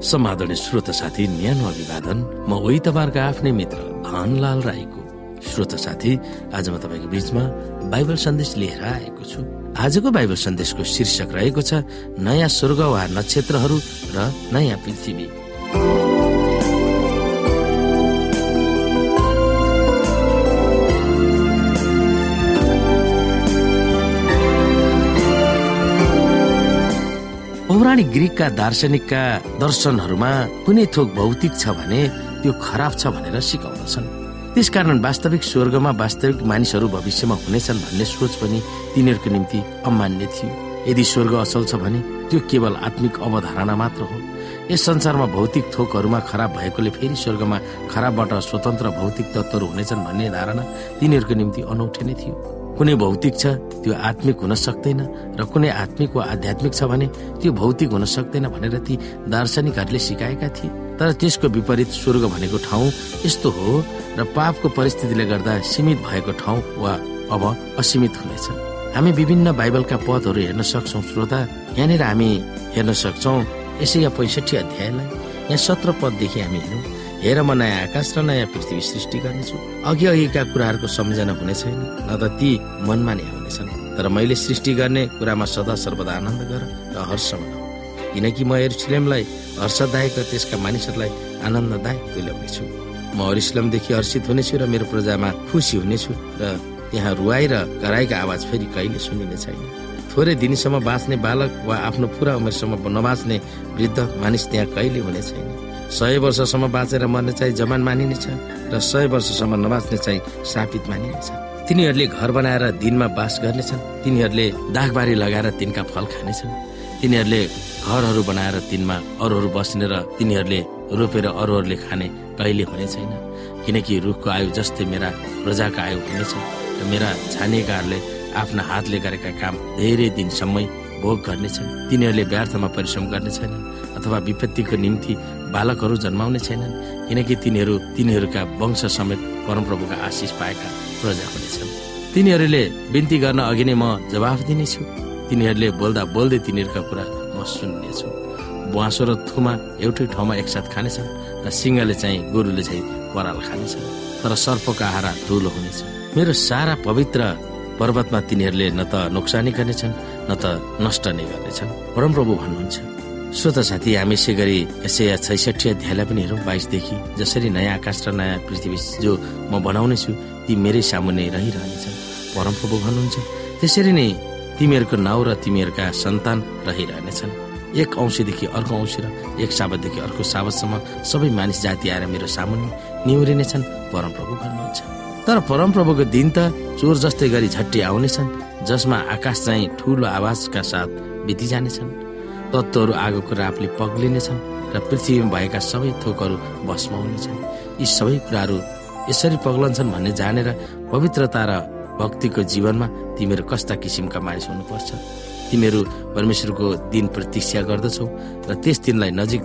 समादरणीय श्रोत साथी न्यानो अभिवादन। म उही तपाईँहरूको आफ्नै मित्र धनलाल राईको। श्रोत साथी आज म तपाईँको बीचमा बाइबल सन्देश लिएर आएको छु। आजको बाइबल सन्देशको शीर्षक रहेको छ नयाँ स्वर्ग वा नक्षत्रहरू र नयाँ पृथ्वी। पौराणिक ग्रिकका दार्शनिकका दर्शनहरूमा कुनै थोक भौतिक छ भने त्यो खराब छ भनेर सिकाउँदछन्। त्यसकारण वास्तविक स्वर्गमा वास्तविक मानिसहरू भविष्यमा हुनेछन् भन्ने सोच पनि तिनीहरूको निम्ति अमान्य थियो। यदि स्वर्ग असल छ भने त्यो केवल आत्मिक अवधारणा मात्र हो। यस संसारमा भौतिक थोकहरूमा खराब भएकोले फेरि स्वर्गमा खराबबाट स्वतन्त्र भौतिक तत्वहरू हुनेछन् भन्ने धारणा तिनीहरूको निम्ति अनौठे नै थियो। कुनै भौतिक छ त्यो आत्मिक हुन सक्दैन र कुनै आत्मिक वा आध्यात्मिक छ भने त्यो भौतिक हुन सक्दैन भनेर ती दार्शनिकहरूले सिकाएका थिए। तर त्यसको विपरीत स्वर्ग भनेको ठाउँ यस्तो हो र पापको परिस्थितिले गर्दा सीमित भएको ठाउँ वा अब असीमित हुनेछ। हामी विभिन्न बाइबलका पदहरू हेर्न सक्छौ श्रोता। यहाँनिर हामी हेर्न सक्छौ यसै यहाँ पैँसठी अध्यायलाई। यहाँ सत्र पददेखि हामी हेरौँ। हेर म नयाँ आकाश र नयाँ पृथ्वी सृष्टि गर्नेछु। अघि अघिका कुराहरूको सम्झना हुने छैन। न त ती मनमा नै आउनेछन् तर मैले सृष्टि गर्ने कुरामा सदा सर्वदा आनन्द गर र हर्ष मनाऊ। किनकि म एरुसलेमलाई हर्षदायक र त्यसका मानिसहरूलाई आनन्ददायक तुल्याउनेछु। म अरिसलमदेखि हर्षित हुनेछु र मेरो प्रजामा खुसी हुनेछु र त्यहाँ रुवाई र कराईको आवाज फेरि कहिले सुनिने छैन। थोरै दिनसम्म बाँच्ने बालक वा आफ्नो पुरा उमेरसम्म नबाँच्ने वृद्ध मानिस त्यहाँ कहिले हुने छैन। सय वर्षसम्म बाँचेर मर्ने चाहिँ जमान मानिनेछ र सय वर्षसम्म नबाँच्ने चाहिँ सापित मानिनेछ तिनीहरूले घर बनाएर दिनमा बास गर्नेछन्। तिनीहरूले दागबारी लगाएर तिनका फल खानेछन्। तिनीहरूले घरहरू बनाएर तिनमा अरूहरू बस्ने र तिनीहरूले रोपेर अरूहरूले खाने कहिले हुने छैन। किनकि रुखको आयु जस्तै मेरा प्रजाका आयु हुनेछ र मेरा छानिएकाहरूले आफ्ना हातले गरेका काम धेरै दिनसम्मै भोग गर्नेछन्। तिनीहरूले व्यर्थमा परिश्रम गर्ने छैनन् अथवा विपत्तिको निम्ति बालकहरू जन्माउने छैनन् किनकि तिनीहरू तिनीहरूका वंश समेत परमप्रभुका आशिष पाएका प्रजा हुनेछन् तिनीहरूले बिन्ती गर्न अघि नै म जवाफ दिनेछु। तिनीहरूले बोल्दा बोल्दै तिनीहरूका कुरा म सुन्नेछु। बुवासो र थुमा एउटै ठाउँमा एकसाथ खानेछन् र सिंहले चाहिँ गोरुले चाहिँ पराल खानेछन् तर सर्पको आहारा धुलो हुनेछ। मेरो सारा पवित्र पर्वतमा तिनीहरूले न त नोक्सानी गर्नेछन् न त नष्ट नै गर्नेछन्। परमप्रभु भन्नुहुन्छ श्रोत साथी हामी यसै गरी यसै छैसठी अध्यायलाई पनि हेरौँ। बाइसदेखि जसरी नयाँ आकाश र नयाँ पृथ्वी जो म बनाउनेछु ती मेरै सामुन्ने रहिरहनेछन् परमप्रभु भन्नुहुन्छ। त्यसरी नै तिमीहरूको नाउँ र तिमीहरूका सन्तान रहिरहनेछन्। एक औँसीदेखि अर्को औँसी र एक साबतदेखि अर्को साबतसम्म सबै मानिस जाति आएर मेरो सामुन्ने निहुरिनेछन् परमप्रभु भन्नुहुन्छ। तर परमप्रभुको दिन त चोर जस्तै गरी झट्टी आउनेछन् जसमा आकाश चाहिँ ठुलो आवाजका साथ बिति जानेछन् तत्त्वहरू आगोको रापले पग्लिनेछन् र पृथ्वीमा भएका सबै थोकहरू भस्म हुनेछन् यी सबै कुराहरू यसरी पग्लन्छन् भन्ने जानेर पवित्रता र भक्तिको जीवनमा तिमीहरू कस्ता किसिमका मानिस हुनुपर्छ। तिमीहरू परमेश्वरको दिन प्रतीक्षा गर्दछौ र त्यस दिनलाई नजिक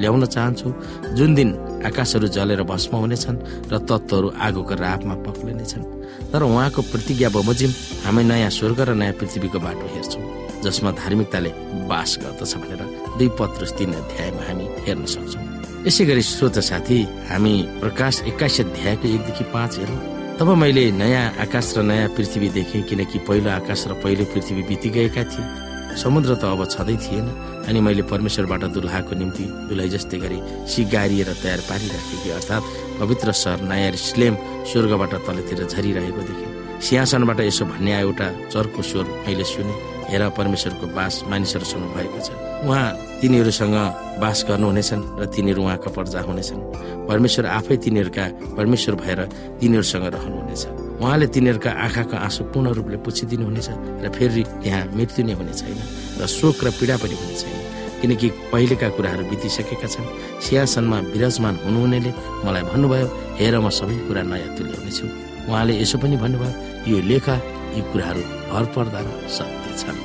ल्याउन चाहन्छौ। जुन दिन आकाशहरू जलेर भस्म हुनेछन् र तत्त्वहरू आगोको रापमा पक्लिनेछन् तर उहाँको प्रतिज्ञा बमोजिम हामी नयाँ स्वर्ग र नयाँ पृथ्वीको बाटो हेर्छौँ। जसमा धार्मिकताले बास गर्दछ भनेर दुई पत्र तीन अध्यायमा हामी हेर्न सक्छौँ। यसै गरी श्रोत साथी हामी प्रकाश एक्काइस अध्यायको एकदेखि पाँच हेरौँ। तब मैले नयाँ आकाश र नयाँ पृथ्वी देखेँ किनकि पहिलो आकाश र पहिलो पृथ्वी बिति गएका थिए। समुद्र त अब छँदै थिएन अनि मैले परमेश्वरबाट दुल्हाको निम्ति दुलही जस्तै गरी सिगारिएर तयार पारिराखेकी अर्थात् पवित्र सहर नयाँ स्लेम स्वर्गबाट तलतिर झरिरहेको देखेँ। सिंहासनबाट यसो भन्ने एउटा चर्को स्वर मैले सुने। हेर परमेश्वरको बास मानिसहरूसँग भएको छ। उहाँ तिनीहरूसँग बास गर्नुहुनेछन् र तिनीहरू उहाँका प्रजा हुनेछन्। परमेश्वर आफै तिनीहरूका परमेश्वर भएर तिनीहरूसँग रहनुहुनेछ। उहाँले तिनीहरूका आँखाको आँसु पूर्ण रूपले पुछिदिनुहुनेछ र फेरि त्यहाँ मृत्यु नै हुने छैन र शोक र पीडा पनि हुने छैन। किनकि पहिलेका कुराहरू बितिसकेका छन्। सिंहासनमा विराजमान हुनुहुनेले मलाई भन्नुभयो हेर म सबै कुरा नयाँ तुल्याउनेछु। उहाँले यसो पनि भन्नुभयो यो लेख यी कुराहरू भर पर्दा छन्।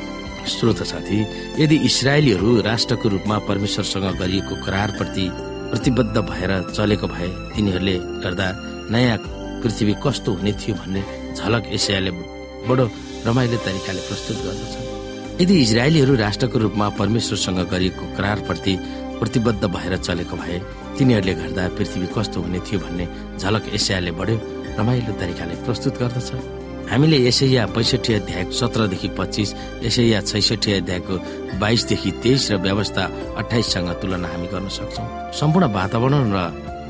श्रोत साथी यदि इसरायलीहरू राष्ट्रको रूपमा परमेश्वरसँग गरिएको करारप्रति प्रतिबद्ध भएर चलेको भए तिनीहरूले गर्दा नयाँ पृथ्वी कस्तो हुने थियो भन्ने झलक एसियाले बडो रमाइलो तरिकाले प्रस्तुत गर्दछ। यदि इजरायलीहरू राष्ट्रको रूपमा परमेश्वरसँग गरिएको करारप्रति प्रतिबद्ध भएर चलेको भए तिनीहरूले गर्दा पृथ्वी कस्तो हुने थियो भन्ने झलक एसियाले बढ्यो रमाइलो तरिकाले प्रस्तुत गर्दछ। हामीले यसैया पैँसठी अध्याय सत्रदेखि पच्चिस यसैया छैसठी अध्यायको बाइसदेखि तेइस र व्यवस्था अठाइससँग तुलना हामी गर्न सक्छौँ। सम्पूर्ण वातावरण र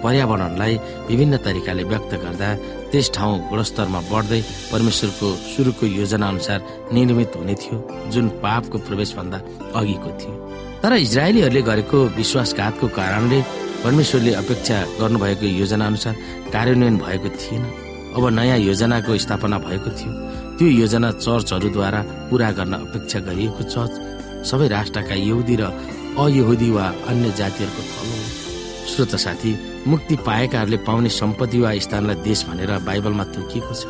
पर्यावरणलाई विभिन्न तरिकाले व्यक्त गर्दा त्यस ठाउँ गुणस्तरमा बढ्दै परमेश्वरको सुरुको योजना अनुसार निर्मित हुने थियो जुन पापको प्रवेशभन्दा अघिको थियो। तर इजरायलीहरूले गरेको विश्वासघातको कारणले परमेश्वरले अपेक्षा गर्नुभएको योजना अनुसार कार्यान्वयन भएको थिएन। अब नयाँ योजनाको स्थापना भएको थियो। त्यो योजना चर्चहरूद्वारा पूरा गर्न अपेक्षा गरिएको चर्च सबै राष्ट्रका यहुदी र अयहुदी वा अन्य जातिहरूको थलो श्रोत साथी मुक्ति पाएकाहरूले पाउने सम्पत्ति वा स्थानलाई देश भनेर बाइबलमा तोकिएको छ।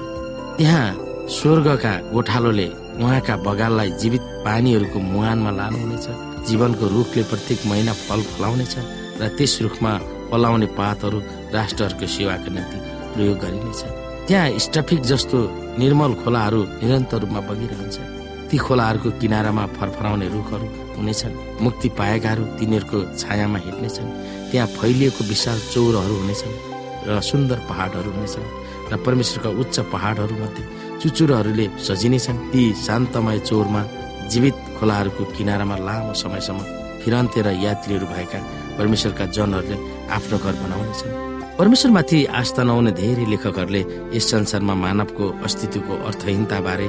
त्यहाँ स्वर्गका गोठालोले उहाँका बगाललाई जीवित पानीहरूको मुहानमा लानुहुनेछ। जीवनको रुखले प्रत्येक महिना फल फलाउनेछ र त्यस रुखमा पलाउने पातहरू राष्ट्रहरूको सेवाको निम्ति प्रयोग गरिनेछ। त्यहाँ स्टफिक जस्तो निर्मल खोलाहरू निरन्तर रूपमा बगिरहन्छ। ती खोलाहरूको किनारामा फरफराउने रुखहरू हुनेछन्। मुक्ति पाएकाहरू तिनीहरूको छायामा हिँड्नेछन्। त्यहाँ फैलिएको विशाल चौरहरू हुनेछन् र सुन्दर पहाडहरू हुनेछन् र परमेश्वरका उच्च पहाडहरू मध्ये चुचुरोहरूले सजिनेछन्। ती शान्तमय चौरमा जीवित खोलाहरूको किनारामा लामो समयसम्म फिरन्ते र यात्रीहरू भएका परमेश्वरका जनहरूले आफ्नो घर बनाउनेछन्। परमेश्वरमाथि आस्था नहुने धेरै लेखकहरूले यस संसारमा मानवको अस्तित्वको अर्थहीनता बारे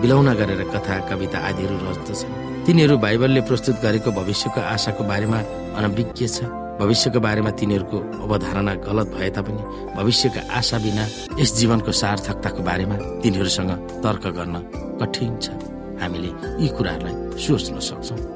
बिलौना गरेर कथा कविता आदिहरू रच्दछन्। तिनीहरू बाइबलले प्रस्तुत गरेको भविष्यको आशाको बारेमा अनभिज्ञ छ। भविष्यको बारेमा तिनीहरूको अवधारणा गलत भए तापनि भविष्यका आशा बिना यस जीवनको सार्थकताको बारेमा तिनीहरूसँग तर्क गर्न कठिन छ। हामीले यी कुराहरूलाई सोच्न सक्छौँ।